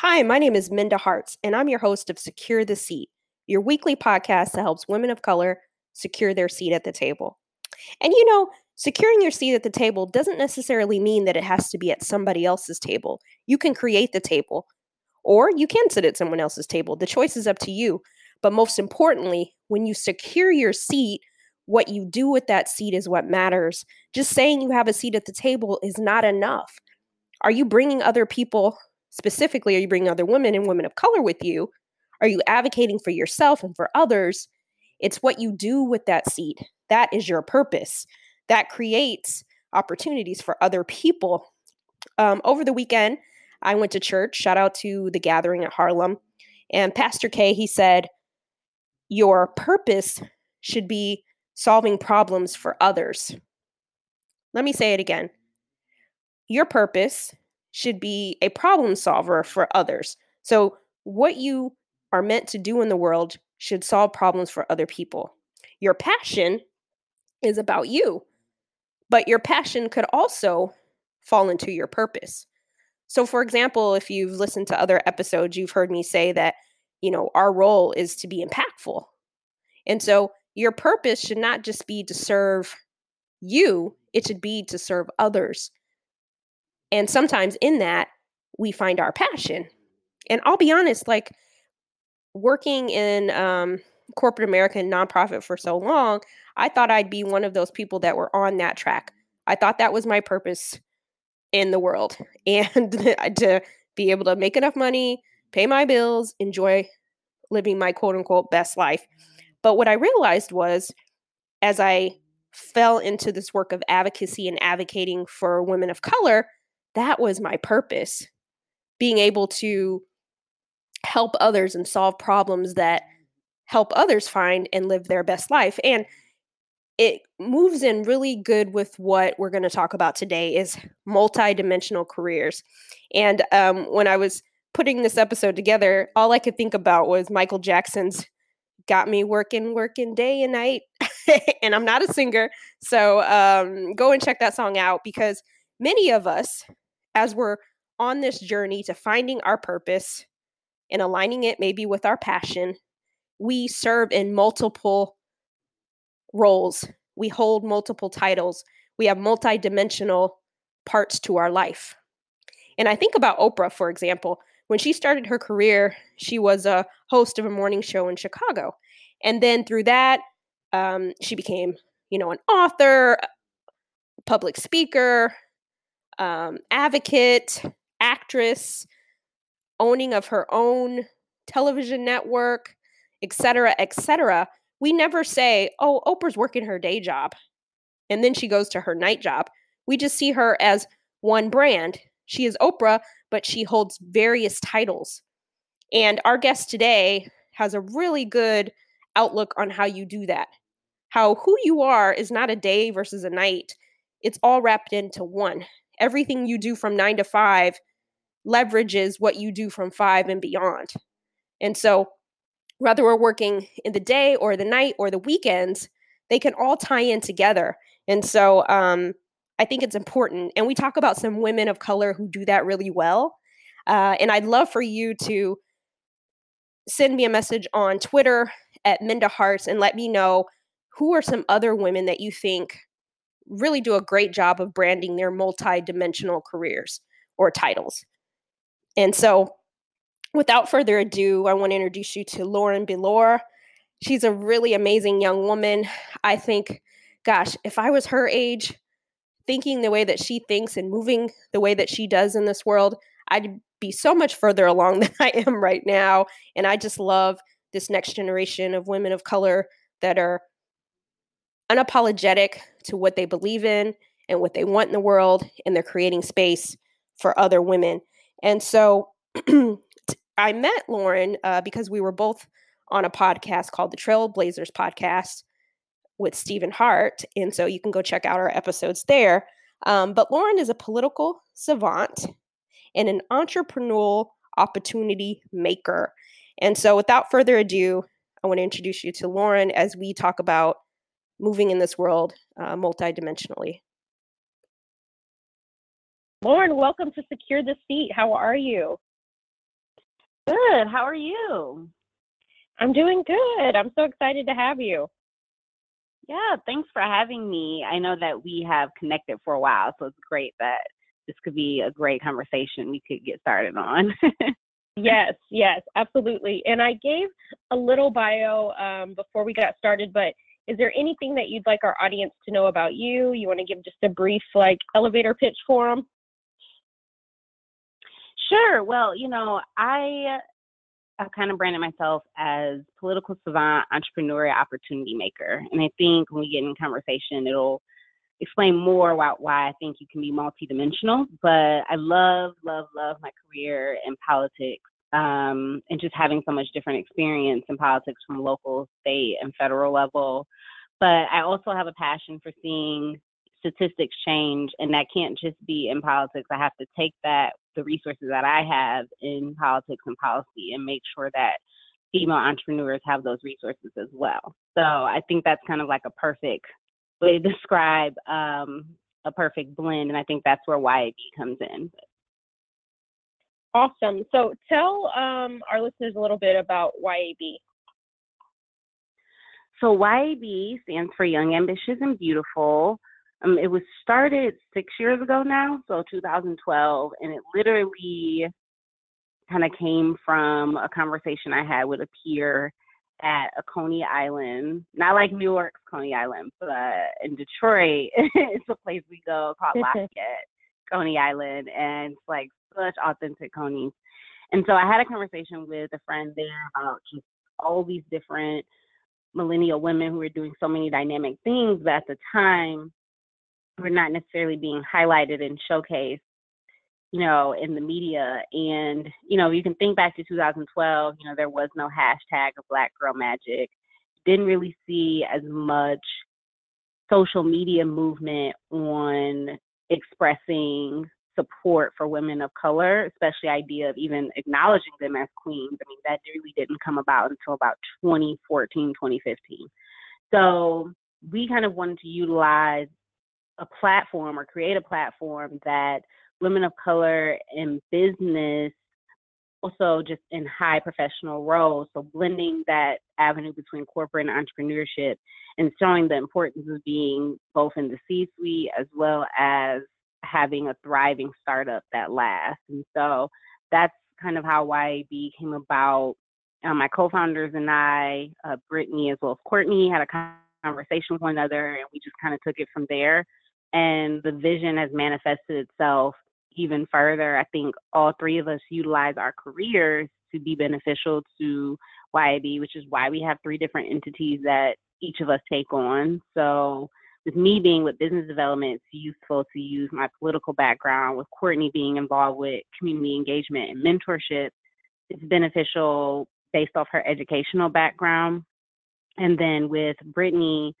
Hi, my name is Minda Harts, and I'm your host of Secure the Seat, your weekly podcast that helps women of color secure their seat at the table. And you know, securing your seat at the table doesn't necessarily mean that it has to be at somebody else's table. You can create the table, or you can sit at someone else's table. The choice is up to you. But most importantly, when you secure your seat, what you do with that seat is what matters. Just saying you have a seat at the table is not enough. Are you bringing other people specifically are you bringing other women and women of color with you? Are you advocating for yourself and for others? It's what you do with that seat that is your purpose. That creates opportunities for other people. Um, over the weekend i went to church. Shout out to the gathering at harlem. And pastor k he said your purpose should be solving problems for others. Let me say it again. Your purpose should be a problem solver for others. So, what you are meant to do in the world should solve problems for other people. Your passion is about you, but your passion could also fall into your purpose. So, for example, if you've listened to other episodes, you've heard me say that, you know, our role is to be impactful. And so, your purpose should not just be to serve you, it should be to serve others. And sometimes in that, we find our passion. And I'll be honest, like working in um, corporate America and nonprofit for so long, I thought I'd be one of those people that were on that track. I thought that was my purpose in the world and to be able to make enough money, pay my bills, enjoy living my quote unquote best life. But what I realized was as I fell into this work of advocacy and advocating for women of color, that was my purpose being able to help others and solve problems that help others find and live their best life and it moves in really good with what we're going to talk about today is multi-dimensional careers and um, when i was putting this episode together all i could think about was michael jackson's got me working working day and night and i'm not a singer so um, go and check that song out because many of us as we're on this journey to finding our purpose and aligning it maybe with our passion, we serve in multiple roles. We hold multiple titles. We have multidimensional parts to our life. And I think about Oprah, for example. When she started her career, she was a host of a morning show in Chicago. And then through that, um, she became, you know, an author, public speaker, um, advocate, actress, owning of her own television network, etc., etc. We never say, "Oh, Oprah's working her day job," and then she goes to her night job. We just see her as one brand. She is Oprah, but she holds various titles. And our guest today has a really good outlook on how you do that. How who you are is not a day versus a night. It's all wrapped into one everything you do from nine to five leverages what you do from five and beyond. And so, whether we're working in the day or the night or the weekends, they can all tie in together. And so, um, I think it's important. And we talk about some women of color who do that really well. Uh, and I'd love for you to send me a message on Twitter at Minda Harts and let me know who are some other women that you think really do a great job of branding their multi-dimensional careers or titles. And so without further ado, I want to introduce you to Lauren Bealore. She's a really amazing young woman. I think, gosh, if I was her age, thinking the way that she thinks and moving the way that she does in this world, I'd be so much further along than I am right now. And I just love this next generation of women of color that are unapologetic to what they believe in and what they want in the world, and they're creating space for other women. And so I met Lauren uh, because we were both on a podcast called the Trailblazers Podcast with Stephen Hart. And so you can go check out our episodes there. Um, but Lauren is a political savant and an entrepreneurial opportunity maker. And so without further ado, I want to introduce you to Lauren as we talk about moving in this world uh, multidimensionally. Lauren, welcome to Secure the Seat. How are you? Good. How are you? I'm doing good. I'm so excited to have you. Yeah, thanks for having me. I know that we have connected for a while, so it's great that this could be a great conversation we could get started on. yes, yes, absolutely. And I gave a little bio um, before we got started, but is there anything that you'd like our audience to know about you? You want to give just a brief, like, elevator pitch for them? Sure. Well, you know, I I've kind of branded myself as political savant, entrepreneur, opportunity maker. And I think when we get in conversation, it'll explain more about why I think you can be multidimensional. But I love, love, love my career in politics um, and just having so much different experience in politics from local, state, and federal level. But I also have a passion for seeing statistics change, and that can't just be in politics. I have to take that, the resources that I have in politics and policy, and make sure that female entrepreneurs have those resources as well. So I think that's kind of like a perfect way to describe um, a perfect blend, and I think that's where YAB comes in. Awesome. So tell um, our listeners a little bit about YAB. So YAB stands for Young, Ambitious, and Beautiful. Um, it was started six years ago now, so 2012, and it literally kind of came from a conversation I had with a peer at a Coney Island, not like New York's Coney Island, but in Detroit, it's a place we go called Lafayette, Coney Island, and it's like such authentic Coney's. And so I had a conversation with a friend there about just all these different millennial women who were doing so many dynamic things, but at the time, were not necessarily being highlighted and showcased, you know, in the media. And, you know, you can think back to 2012, you know, there was no hashtag of Black Girl Magic. Didn't really see as much social media movement on expressing support for women of color, especially idea of even acknowledging them as queens. I mean, that really didn't come about until about 2014, 2015. So we kind of wanted to utilize a platform or create a platform that women of color in business also just in high professional roles so blending that avenue between corporate and entrepreneurship and showing the importance of being both in the c suite as well as having a thriving startup that lasts and so that's kind of how YAB came about um, my co-founders and I, uh, Brittany as well as Courtney, had a conversation with one another, and we just kind of took it from there and the vision has manifested itself even further. I think all three of us utilize our careers to be beneficial to YAB, which is why we have three different entities that each of us take on. So, with me being with business development, it's useful to use my political background. With Courtney being involved with community engagement and mentorship, it's beneficial based off her educational background. And then with Brittany,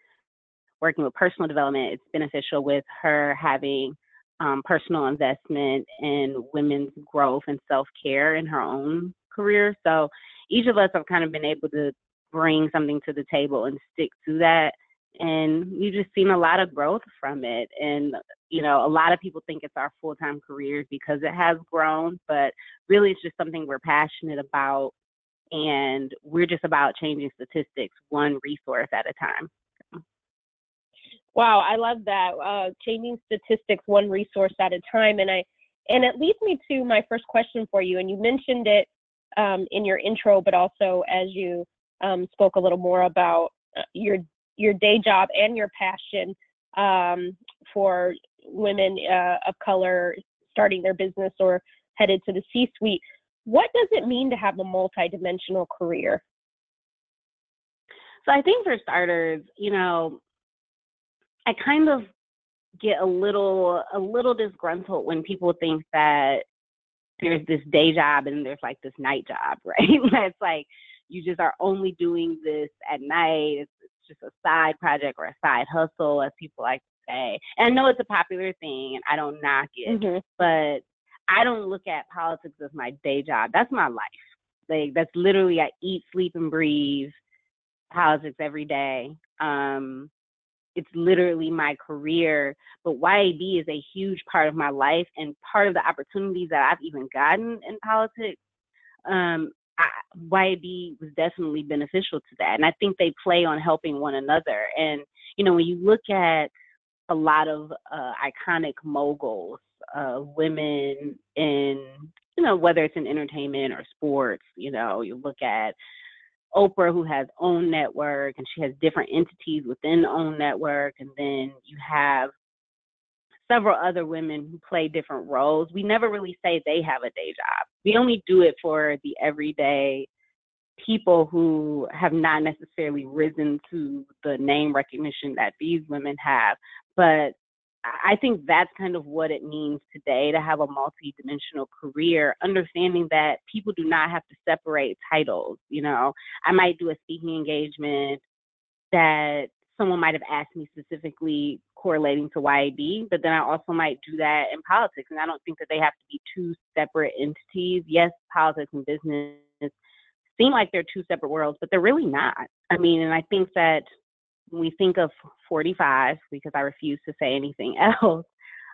working with personal development, it's beneficial with her having um, personal investment in women's growth and self care in her own career. So each of us have kind of been able to bring something to the table and stick to that. And we've just seen a lot of growth from it. And, you know, a lot of people think it's our full time careers because it has grown, but really it's just something we're passionate about. And we're just about changing statistics one resource at a time. Wow, I love that. Uh, changing statistics one resource at a time, and I and it leads me to my first question for you. And you mentioned it um, in your intro, but also as you um, spoke a little more about uh, your your day job and your passion um, for women uh, of color starting their business or headed to the C-suite. What does it mean to have a multidimensional career? So I think for starters, you know, I kind of get a little a little disgruntled when people think that there's this day job and there's like this night job, right? That's like you just are only doing this at night. It's just a side project or a side hustle, as people like to say. And I know it's a popular thing, and I don't knock it, mm-hmm. but I don't look at politics as my day job. That's my life. Like that's literally I eat, sleep, and breathe politics every day. Um, it's literally my career. But YAB is a huge part of my life and part of the opportunities that I've even gotten in politics um, I, YAB was definitely beneficial to that. And I think they play on helping one another. And, you know, when you look at a lot of uh, iconic moguls, uh, women in, you know, whether it's in entertainment or sports, you know, you look at Oprah, who has own network, and she has different entities within own network, and then you have several other women who play different roles. We never really say they have a day job. We only do it for the everyday people who have not necessarily risen to the name recognition that these women have. But I think that's kind of what it means today to have a multi-dimensional career, understanding that people do not have to separate titles. You know, I might do a speaking engagement that someone might have asked me specifically correlating to YAB, but then I also might do that in politics. And I don't think that they have to be two separate entities. Yes, politics and business seem like they're two separate worlds, but they're really not. I mean, and I think that when we think of 45, because I refuse to say anything else,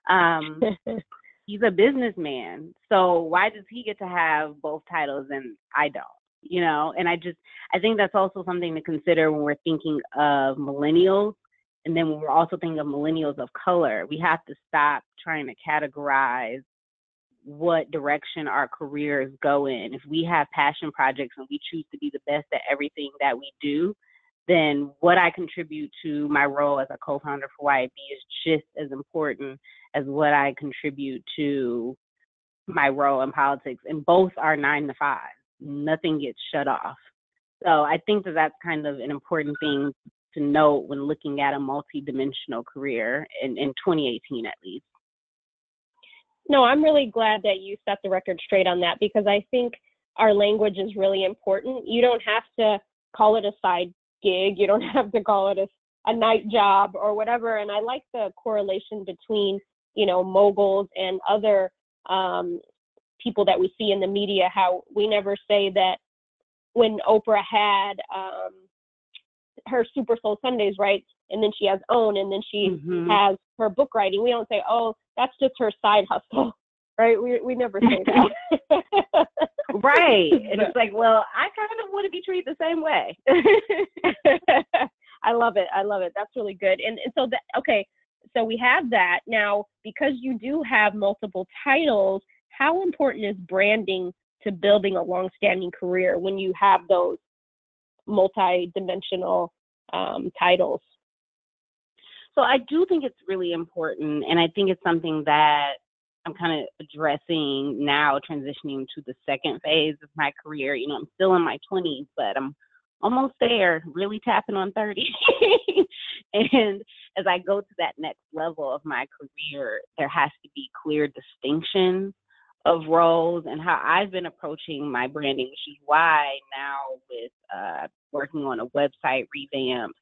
um, he's a businessman. So why does he get to have both titles and I don't? You know, and I just I think that's also something to consider when we're thinking of millennials and then when we're also thinking of millennials of color, we have to stop trying to categorize what direction our careers go in. If we have passion projects and we choose to be the best at everything that we do, then what I contribute to my role as a co-founder for YAB is just as important as what I contribute to my role in politics. And both are nine to five. Nothing gets shut off. So I think that that's kind of an important thing to note when looking at a multi-dimensional career in, in 2018 at least. No, I'm really glad that you set the record straight on that because I think our language is really important. You don't have to call it a side gig, you don't have to call it a, a night job or whatever. And I like the correlation between, you know, moguls and other um, people that we see in the media, how we never say that when Oprah had um, her Super Soul Sundays, right? And then she has OWN, and then she mm-hmm. has her book writing. We don't say, oh, that's just her side hustle, right? We we never say that. right. And it's like, well, I kind of want to be treated the same way. I love it. I love it. That's really good. And and so that okay, so we have that now because you do have multiple titles. How important is branding to building a long-standing career when you have those multi-dimensional um, titles. So I do think it's really important, and I think it's something that I'm kind of addressing now, transitioning to the second phase of my career. You know, I'm still in my 20s, but I'm almost there, really tapping on 30. and as I go to that next level of my career, there has to be clear distinctions of roles and how I've been approaching my branding, which is why now with uh, working on a website revamp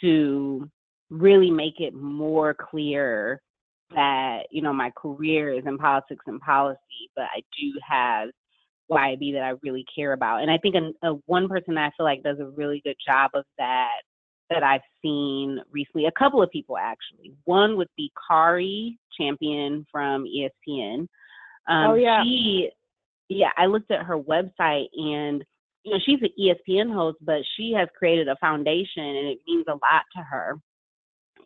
to really make it more clear that you know my career is in politics and policy, but I do have YAB that I really care about, and I think a, a one person that I feel like does a really good job of that that I've seen recently, a couple of people actually. One would be Cari Champion from ESPN. Um, oh yeah. She, yeah, I looked at her website and you know she's an ESPN host, but she has created a foundation and it means a lot to her.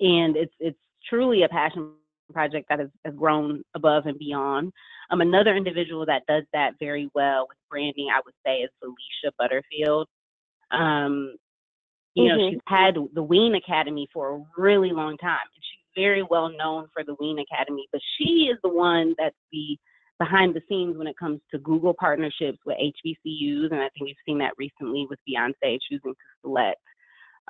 And it's it's truly a passion project that has, has grown above and beyond. Um, another individual that does that very well with branding, I would say, is Valeisha Butterfield. Um, you mm-hmm. know, she's had the Ween Academy for a really long time, and she's very well known for the Ween Academy. But she is the one that's the behind the scenes when it comes to Google partnerships with HBCUs, and I think we've seen that recently with Beyonce choosing to select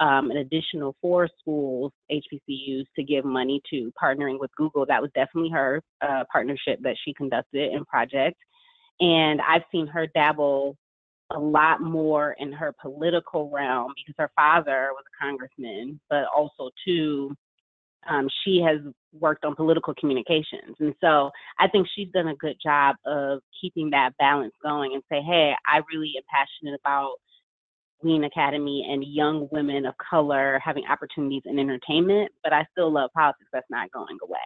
um, an additional four schools, HBCUs, to give money to partnering with Google. That was definitely her uh, partnership that she conducted in project, and I've seen her dabble a lot more in her political realm because her father was a congressman, but also too um, she has worked on political communications. And so I think she's done a good job of keeping that balance going and say, hey, I really am passionate about Ween Academy and young women of color having opportunities in entertainment, but I still love politics. That's not going away.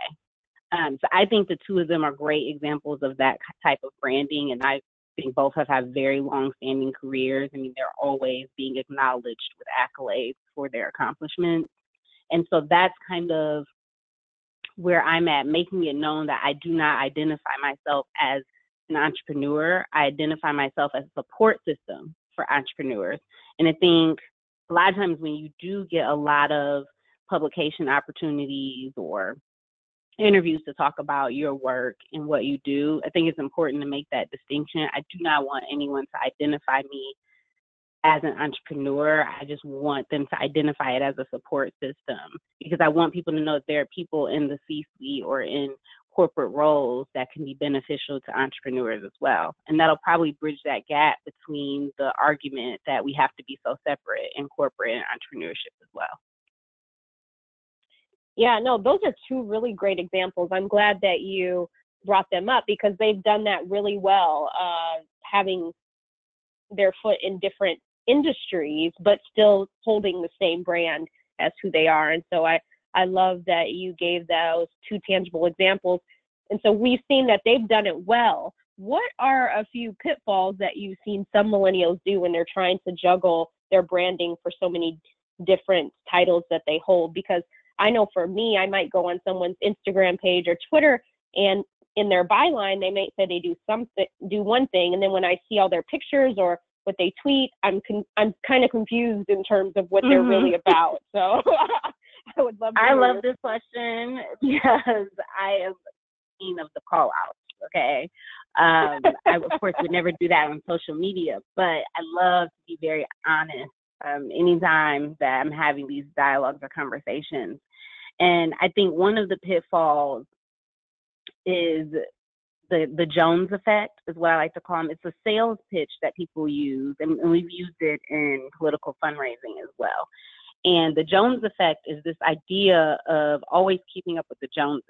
Um, so I think the two of them are great examples of that type of branding, and I think both have had very long-standing careers. I mean, they're always being acknowledged with accolades for their accomplishments. And so that's kind of where I'm at, making it known that I do not identify myself as an entrepreneur. I identify myself as a support system for entrepreneurs. And I think a lot of times when you do get a lot of publication opportunities or interviews to talk about your work and what you do, I think it's important to make that distinction. I do not want anyone to identify me as an entrepreneur. I just want them to identify it as a support system because I want people to know that there are people in the C suite or in corporate roles that can be beneficial to entrepreneurs as well. And that'll probably bridge that gap between the argument that we have to be so separate in corporate and entrepreneurship as well. Yeah, no, those are two really great examples. I'm glad that you brought them up because they've done that really well, uh, having their foot in different industries, but still holding the same brand as who they are. And so I, I love that you gave those two tangible examples. And so we've seen that they've done it well. What are a few pitfalls that you've seen some millennials do when they're trying to juggle their branding for so many different titles that they hold? Because I know for me, I might go on someone's Instagram page or Twitter and in their byline, they might say they do something, do one thing. And then when I see all their pictures or what they tweet, I'm con- I'm kind of confused in terms of what they're mm-hmm. really about. So I would love. I love this question because I am queen of the call outs. Okay, um, I of course would never do that on social media, but I love to be very honest. Um, anytime that I'm having these dialogues or conversations, and I think one of the pitfalls is the the Jones effect is what I like to call them. It's a sales pitch that people use, and, and we've used it in political fundraising as well. And the Jones effect is this idea of always keeping up with the Joneses.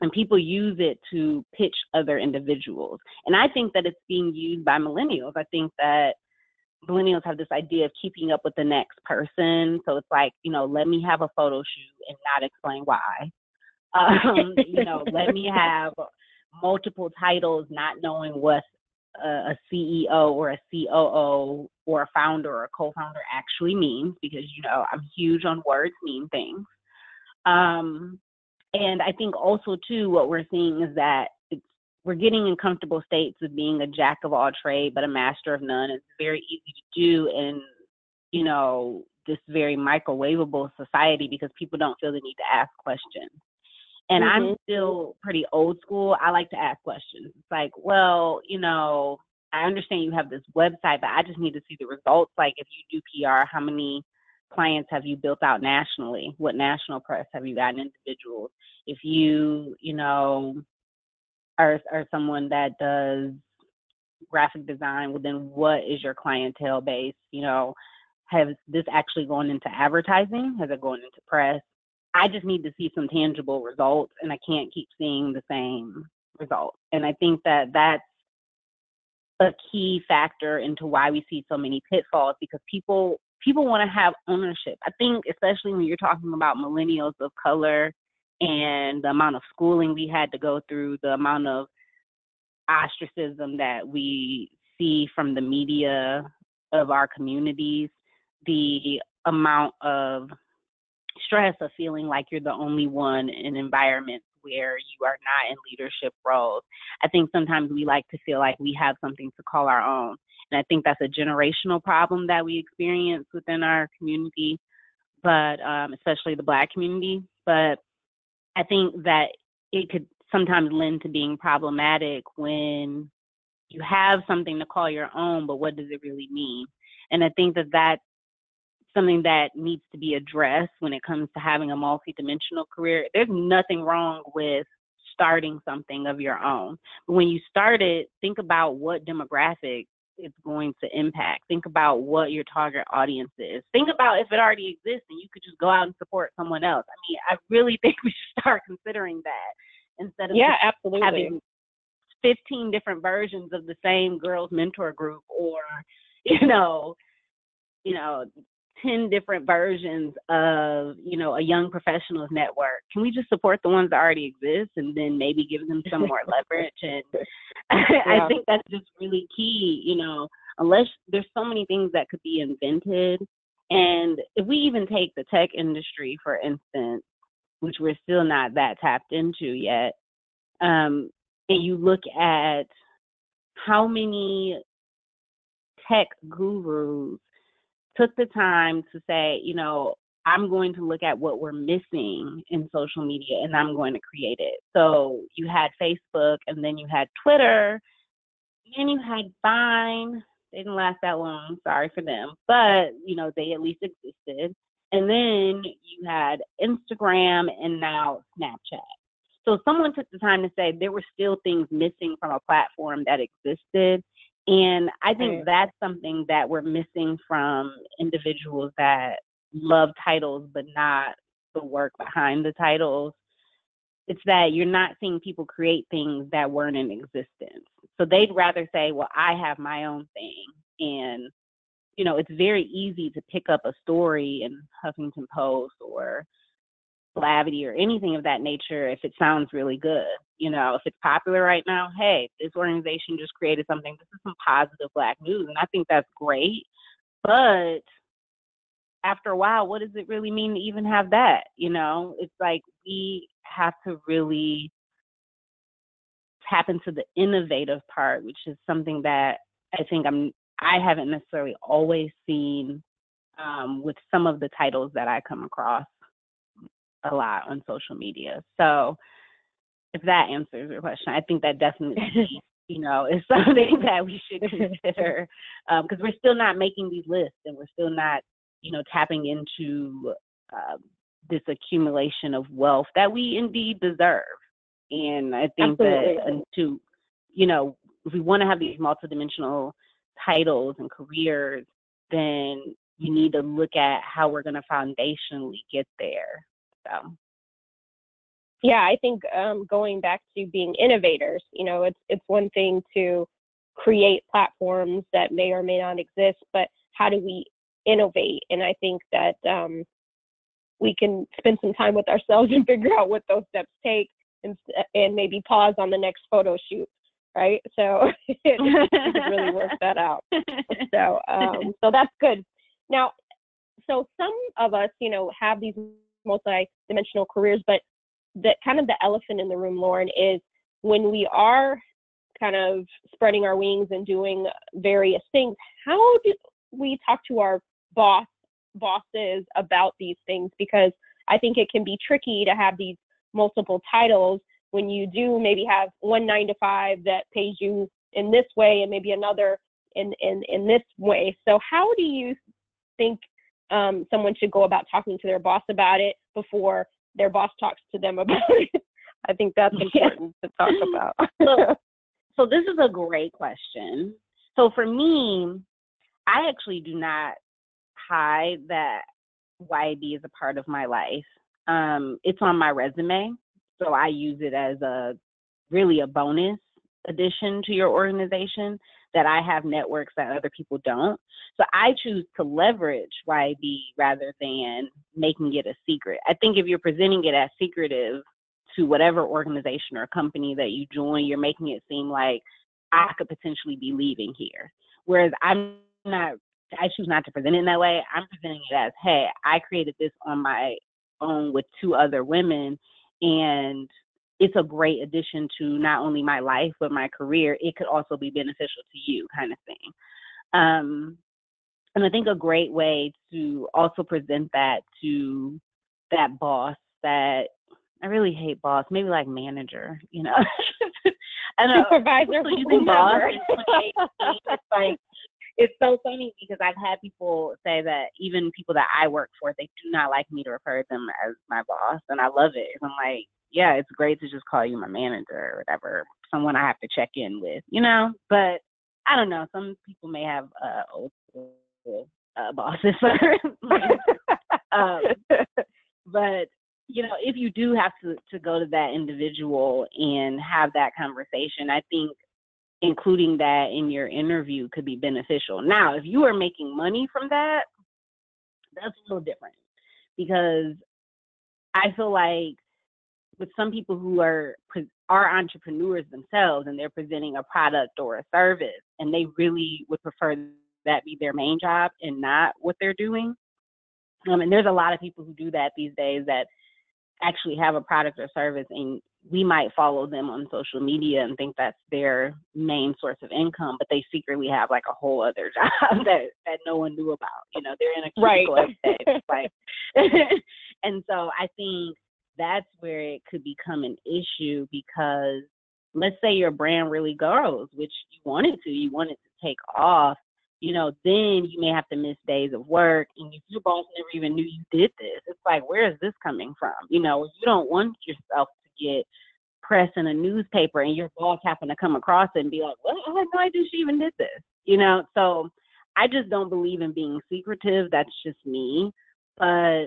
And people use it to pitch other individuals. And I think that it's being used by millennials. I think that millennials have this idea of keeping up with the next person. So it's like, you know, let me have a photo shoot and not explain why. Um, you know, let me have multiple titles, not knowing what a, a CEO or a COO or a founder or a co-founder actually means, because you know I'm huge on words mean things. Um, and I think also too, what we're seeing is that we're getting in comfortable states of being a jack of all trade but a master of none. It's very easy to do in you know this very microwavable society because people don't feel the need to ask questions. And mm-hmm. I'm still pretty old school. I like to ask questions. It's like, well, you know, I understand you have this website, but I just need to see the results. Like, if you do PR, how many clients have you built out nationally? What national press have you gotten individuals? If you, you know, are are someone that does graphic design, well, then what is your clientele base? You know, has this actually gone into advertising? Has it gone into press? I just need to see some tangible results and I can't keep seeing the same results. And I think that that's a key factor into why we see so many pitfalls because people people want to have ownership. I think especially when you're talking about millennials of color and the amount of schooling we had to go through, the amount of ostracism that we see from the media of our communities, the amount of stress of feeling like you're the only one in environments where you are not in leadership roles. I think sometimes we like to feel like we have something to call our own. And I think that's a generational problem that we experience within our community, but um, especially the Black community. But I think that it could sometimes lend to being problematic when you have something to call your own, but what does it really mean? And I think that that something that needs to be addressed when it comes to having a multidimensional career. There's nothing wrong with starting something of your own. But when you start it, think about what demographic it's going to impact. Think about what your target audience is. Think about if it already exists and you could just go out and support someone else. I mean, I really think we should start considering that instead of yeah, absolutely. having 15 different versions of the same girls mentor group or, you know, you know, 10 different versions of, you know, a young professionals network. Can we just support the ones that already exist and then maybe give them some more leverage? And yeah. I think that's just really key, you know, unless there's so many things that could be invented. And if we even take the tech industry, for instance, which we're still not that tapped into yet, um, and you look at how many tech gurus took the time to say, you know, I'm going to look at what we're missing in social media and I'm going to create it. So you had Facebook and then you had Twitter and you had Vine. They didn't last that long, sorry for them, but you know, they at least existed. And then you had Instagram and now Snapchat. So someone took the time to say there were still things missing from a platform that existed and I think that's something that we're missing from individuals that love titles but not the work behind the titles. It's that you're not seeing people create things that weren't in existence. So they'd rather say, well, I have my own thing. And, you know, it's very easy to pick up a story in Huffington Post or Blavity or anything of that nature if it sounds really good. You know, if it's popular right now, hey, this organization just created something. This is some positive black news. And I think that's great. But after a while, what does it really mean to even have that? You know, it's like we have to really tap into the innovative part, which is something that I think I'm I haven't necessarily always seen um, with some of the titles that I come across a lot on social media. So if that answers your question, I think that definitely, you know, is something that we should consider because um, we're still not making these lists and we're still not, you know, tapping into uh, this accumulation of wealth that we indeed deserve. And I think Absolutely. that to, you know, if we want to have these multidimensional titles and careers, then you need to look at how we're going to foundationally get there so yeah, I think um, going back to being innovators, you know, it's it's one thing to create platforms that may or may not exist, but how do we innovate? And I think that um, we can spend some time with ourselves and figure out what those steps take, and and maybe pause on the next photo shoot, right? So it really work that out. So um, so that's good. Now, so some of us, you know, have these multi-dimensional careers, but the kind of the elephant in the room, Lauren, is when we are kind of spreading our wings and doing various things, how do we talk to our boss bosses about these things? Because I think it can be tricky to have these multiple titles when you do maybe have one nine to five that pays you in this way and maybe another in in in this way. So how do you think um, someone should go about talking to their boss about it before their boss talks to them about it. I think that's important to talk about. so, so this is a great question. So for me, I actually do not hide that YAB is a part of my life. Um, it's on my resume, so I use it as a really a bonus addition to your organization that I have networks that other people don't. So I choose to leverage YAB rather than making it a secret. I think if you're presenting it as secretive to whatever organization or company that you join, you're making it seem like I could potentially be leaving here. Whereas I'm not, I choose not to present it in that way. I'm presenting it as, hey, I created this on my own with two other women and it's a great addition to not only my life but my career. It could also be beneficial to you, kind of thing. Um, and I think a great way to also present that to that boss that I really hate boss, maybe like manager, you know. I know supervisor using boss. it's like it's so funny because I've had people say that even people that I work for, they do not like me to refer to them as my boss, and I love it. I'm like, yeah, it's great to just call you my manager or whatever, someone I have to check in with, you know. But I don't know. Some people may have uh, old school uh, bosses, um, but you know, if you do have to to go to that individual and have that conversation, I think including that in your interview could be beneficial. Now, if you are making money from that, that's a little different because I feel like with some people who are are entrepreneurs themselves and they're presenting a product or a service and they really would prefer that be their main job and not what they're doing. Um, and there's a lot of people who do that these days that actually have a product or service and we might follow them on social media and think that's their main source of income, but they secretly have like a whole other job that that no one knew about. You know, they're in a cubicle right. every day. like, and so I think that's where it could become an issue because let's say your brand really grows, which you want it to, you want it to take off, you know, then you may have to miss days of work. And if your boss never even knew you did this, it's like, where is this coming from? You know, you don't want yourself to get press in a newspaper and your boss happen to come across it and be like, well, I had no idea she even did this. You know, so I just don't believe in being secretive. That's just me. But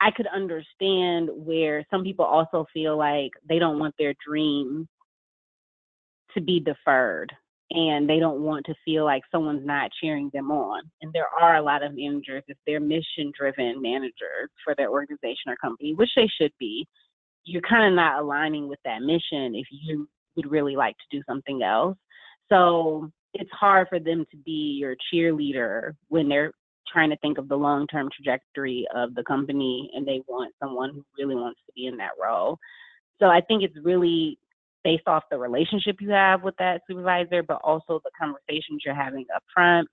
I could understand where some people also feel like they don't want their dreams to be deferred and they don't want to feel like someone's not cheering them on. And there are a lot of managers, if they're mission driven managers for their organization or company, which they should be, you're kind of not aligning with that mission if you would really like to do something else. So it's hard for them to be your cheerleader when they're trying to think of the long term trajectory of the company and they want someone who really wants to be in that role. So I think it's really based off the relationship you have with that supervisor, but also the conversations you're having up front.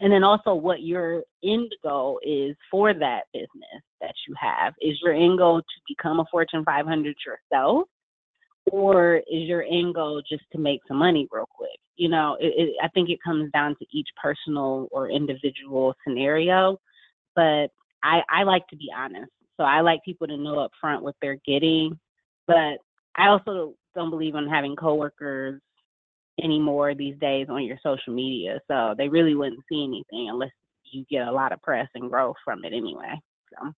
And then also what your end goal is for that business that you have. Is your end goal to become a Fortune 500 yourself? Or is your end goal just to make some money real quick? You know, it, it, I think it comes down to each personal or individual scenario. But I, I like to be honest. So I like people to know up front what they're getting. But I also don't believe in having coworkers anymore these days on your social media. So they really wouldn't see anything unless you get a lot of press and growth from it anyway. So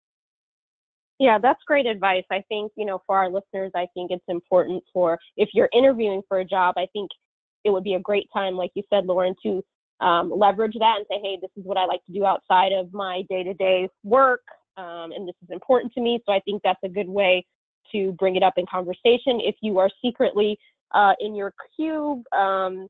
yeah, that's great advice. I think, you know, for our listeners, I think it's important for if you're interviewing for a job, I think it would be a great time, like you said, Lauren, to um, leverage that and say, hey, this is what I like to do outside of my day to day work. Um, and this is important to me. So I think that's a good way to bring it up in conversation. If you are secretly uh, in your cube, um,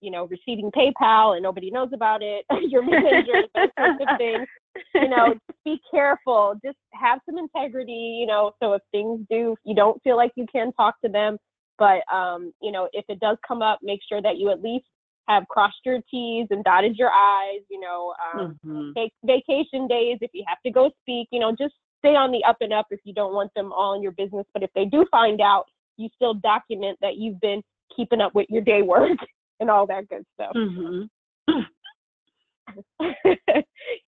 you know, receiving PayPal and nobody knows about it, your manager, those sorts of things. You know, just be careful. Just have some integrity. You know, so if things do, you don't feel like you can talk to them, but um, you know, if it does come up, make sure that you at least have crossed your T's and dotted your I's. You know, um, mm-hmm. take vacation days if you have to go speak. You know, just stay on the up and up if you don't want them all in your business. But if they do find out, you still document that you've been keeping up with your day work and all that good stuff. Mm-hmm.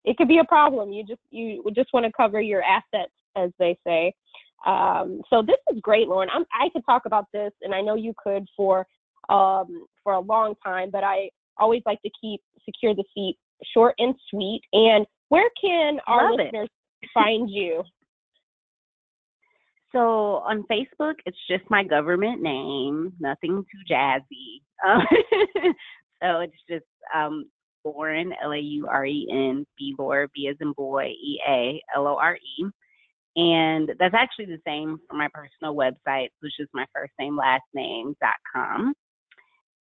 it could be a problem. You just you just want to cover your assets, as they say. Um, so this is great, Lauren. I'm, I could talk about this, and I know you could for um, for a long time, but I always like to keep secure the seat short and sweet. And where can our Love listeners find you? So on Facebook, it's just my government name, nothing too jazzy. Um, so it's just um, Lauren, L A U R E N, Bealore, B as in boy, E A L O R E. And that's actually the same for my personal website, which is my first name, last name, dot com.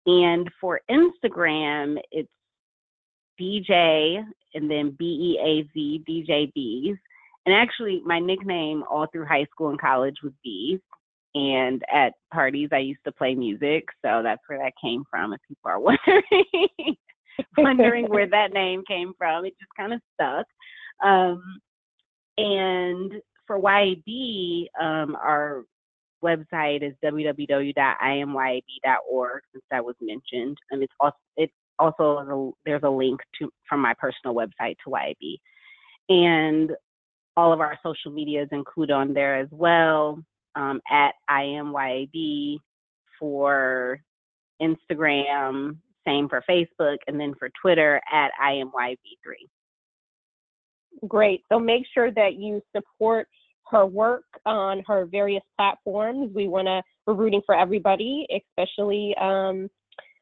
And for Instagram, it's DJ and then B E A Z, DJ Beaz. And actually, my nickname all through high school and college was Beaz. And at parties, I used to play music. So that's where that came from, if people are wondering. wondering where that name came from. It just kind of stuck. Um, and for YAB, um, our website is www.imyab.org, since that was mentioned. And it's also, it also there's a link to from my personal website to YAB. And all of our social medias include on there as well um, at IMYAB for Instagram, same for Facebook, and then for Twitter at IMYB3. Great. So make sure that you support her work on her various platforms. We want to, we're rooting for everybody, especially um,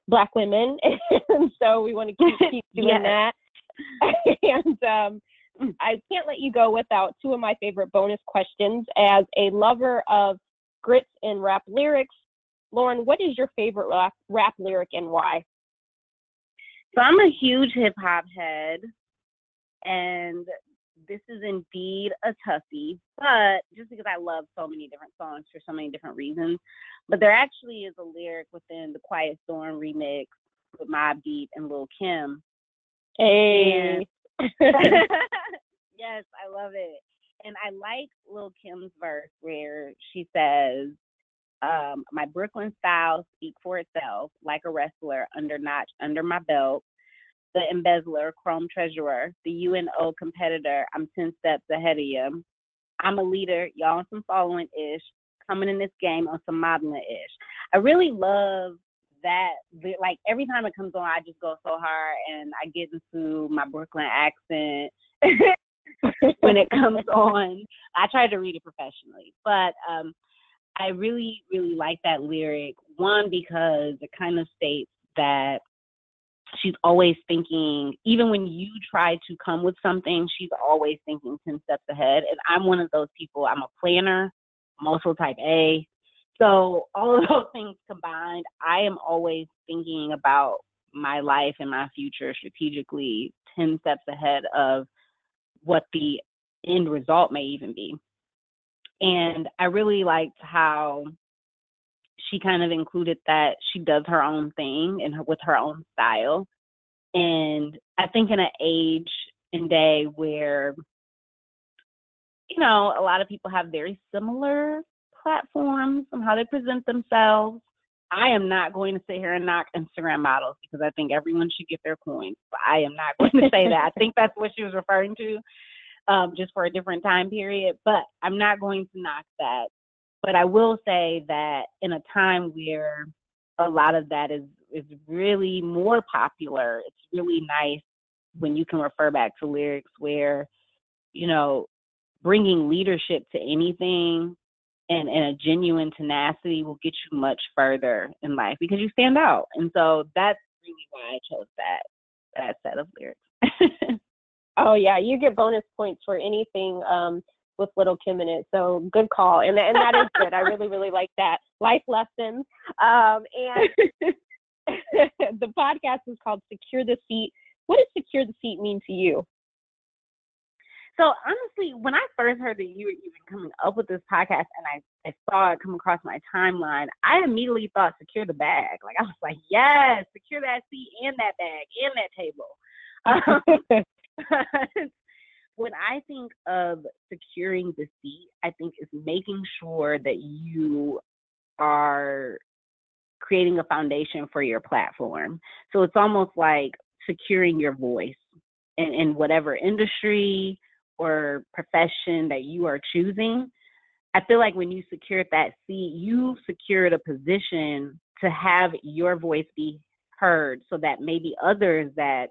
Black women. and so we want to keep, keep doing yes. that. and um. I can't let you go without two of my favorite bonus questions. As a lover of grits and rap lyrics, Lauren, what is your favorite rap, rap lyric and why? So I'm a huge hip hop head, and this is indeed a toughie, but just because I love so many different songs for so many different reasons. But there actually is a lyric within the Quiet Storm remix with Mobb Deep and Lil Kim. Hey. I love it. And I like Lil Kim's verse where she says, um, my Brooklyn style speak for itself, like a wrestler under notch under my belt the embezzler, chrome treasurer, the UNO competitor. I'm 10 steps ahead of you. I'm a leader, y'all some following ish, coming in this game on some modeling ish. I really love that. Like every time it comes on, I just go so hard and I get into my Brooklyn accent. when it comes on, I try to read it professionally, but um, I really, really like that lyric. One, because it kind of states that she's always thinking even when you try to come with something she's always thinking 10 steps ahead and i'm one of those people. I'm a planner i'm also type a. So all of those things combined i am always thinking about my life and my future strategically 10 steps ahead of what the end result may even be and i really liked how she kind of included that she does her own thing and with her own style. And I think in an age and day where, you know, a lot of people have very similar platforms and how they present themselves. I am not going to sit here and knock Instagram models because I think everyone should get their coins. But I am not going to say that. I think that's what she was referring to, um, just for a different time period. But I'm not going to knock that but I will say that in a time where a lot of that is is really more popular, it's really nice when you can refer back to lyrics where, you know, bringing leadership to anything and, and a genuine tenacity will get you much further in life because you stand out. And so that's really why I chose that that set of lyrics. oh yeah, you get bonus points for anything um, with Little Kim in it. So good call, and and that is good. I really really like that life lessons. Um, and the podcast is called Secure the Seat. What does secure the seat mean to you? So honestly, when I first heard that you were even coming up with this podcast and I, I saw it come across my timeline, I immediately thought secure the bag. Like I was like, yes, secure that seat and that bag and that table. Um, when I think of securing the seat, I think is making sure that you are creating a foundation for your platform. So it's almost like securing your voice in, in whatever industry or profession that you are choosing. I feel like when you secured that seat, you secured a position to have your voice be heard so that maybe others that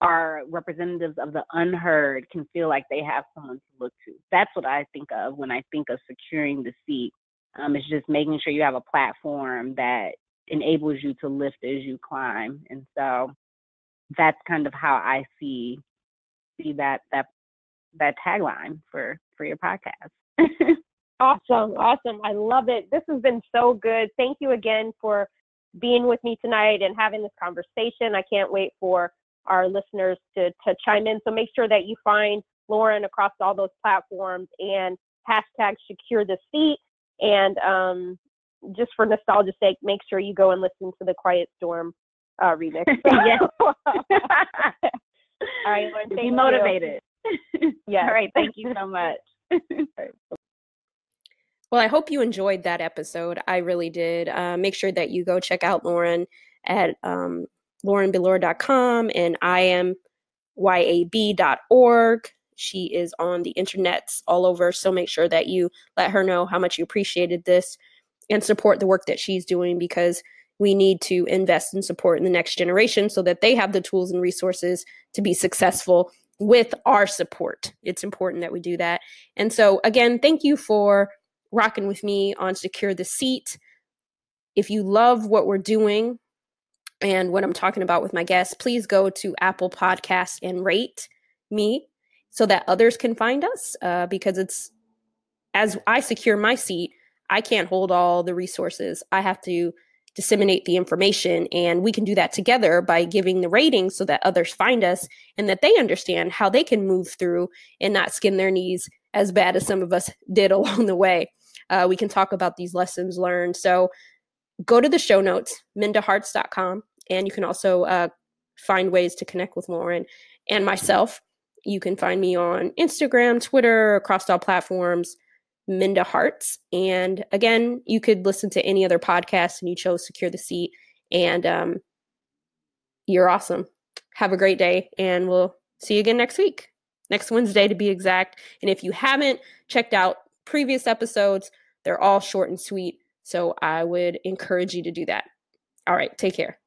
are representatives of the unheard can feel like they have someone to look to. That's what I think of when I think of securing the seat. Um, it's just making sure you have a platform that enables you to lift as you climb. And so that's kind of how I see see that that that tagline for for your podcast. awesome, awesome. I love it. This has been so good. Thank you again for being with me tonight and having this conversation. I can't wait for our listeners to, to chime in. So make sure that you find Lauren across all those platforms and hashtag secure the seat. And um, just for nostalgia's sake, make sure you go and listen to the Quiet Storm uh, remix. yes. all right, Lauren, Be motivated. Yeah. All right. Thank you so much. Well, I hope you enjoyed that episode. I really did. Uh, make sure that you go check out Lauren at um, laurenbealore.com and iamyab.org. She is on the internets all over. So make sure that you let her know how much you appreciated this and support the work that she's doing because we need to invest and support in the next generation so that they have the tools and resources to be successful with our support. It's important that we do that. And so, again, thank you for rocking with me on Secure the Seat. If you love what we're doing, and what I'm talking about with my guests, please go to Apple Podcasts and rate me. so that others can find us uh, because it's as I secure my seat, I can't hold all the resources. I have to disseminate the information. And we can do that together by giving the ratings so that others find us and that they understand how they can move through and not skin their knees as bad as some of us did along the way. Uh, we can talk about these lessons learned. So go to the show notes, mindaharts.com, and you can also uh, find ways to connect with Lauren and myself. You can find me on Instagram, Twitter, across all platforms, Minda Harts. And again, you could listen to any other podcast and you chose Secure the Seat. And um, you're awesome. Have a great day, and we'll see you again next week, next Wednesday to be exact. And if you haven't checked out previous episodes, they're all short and sweet. So I would encourage you to do that. All right, take care.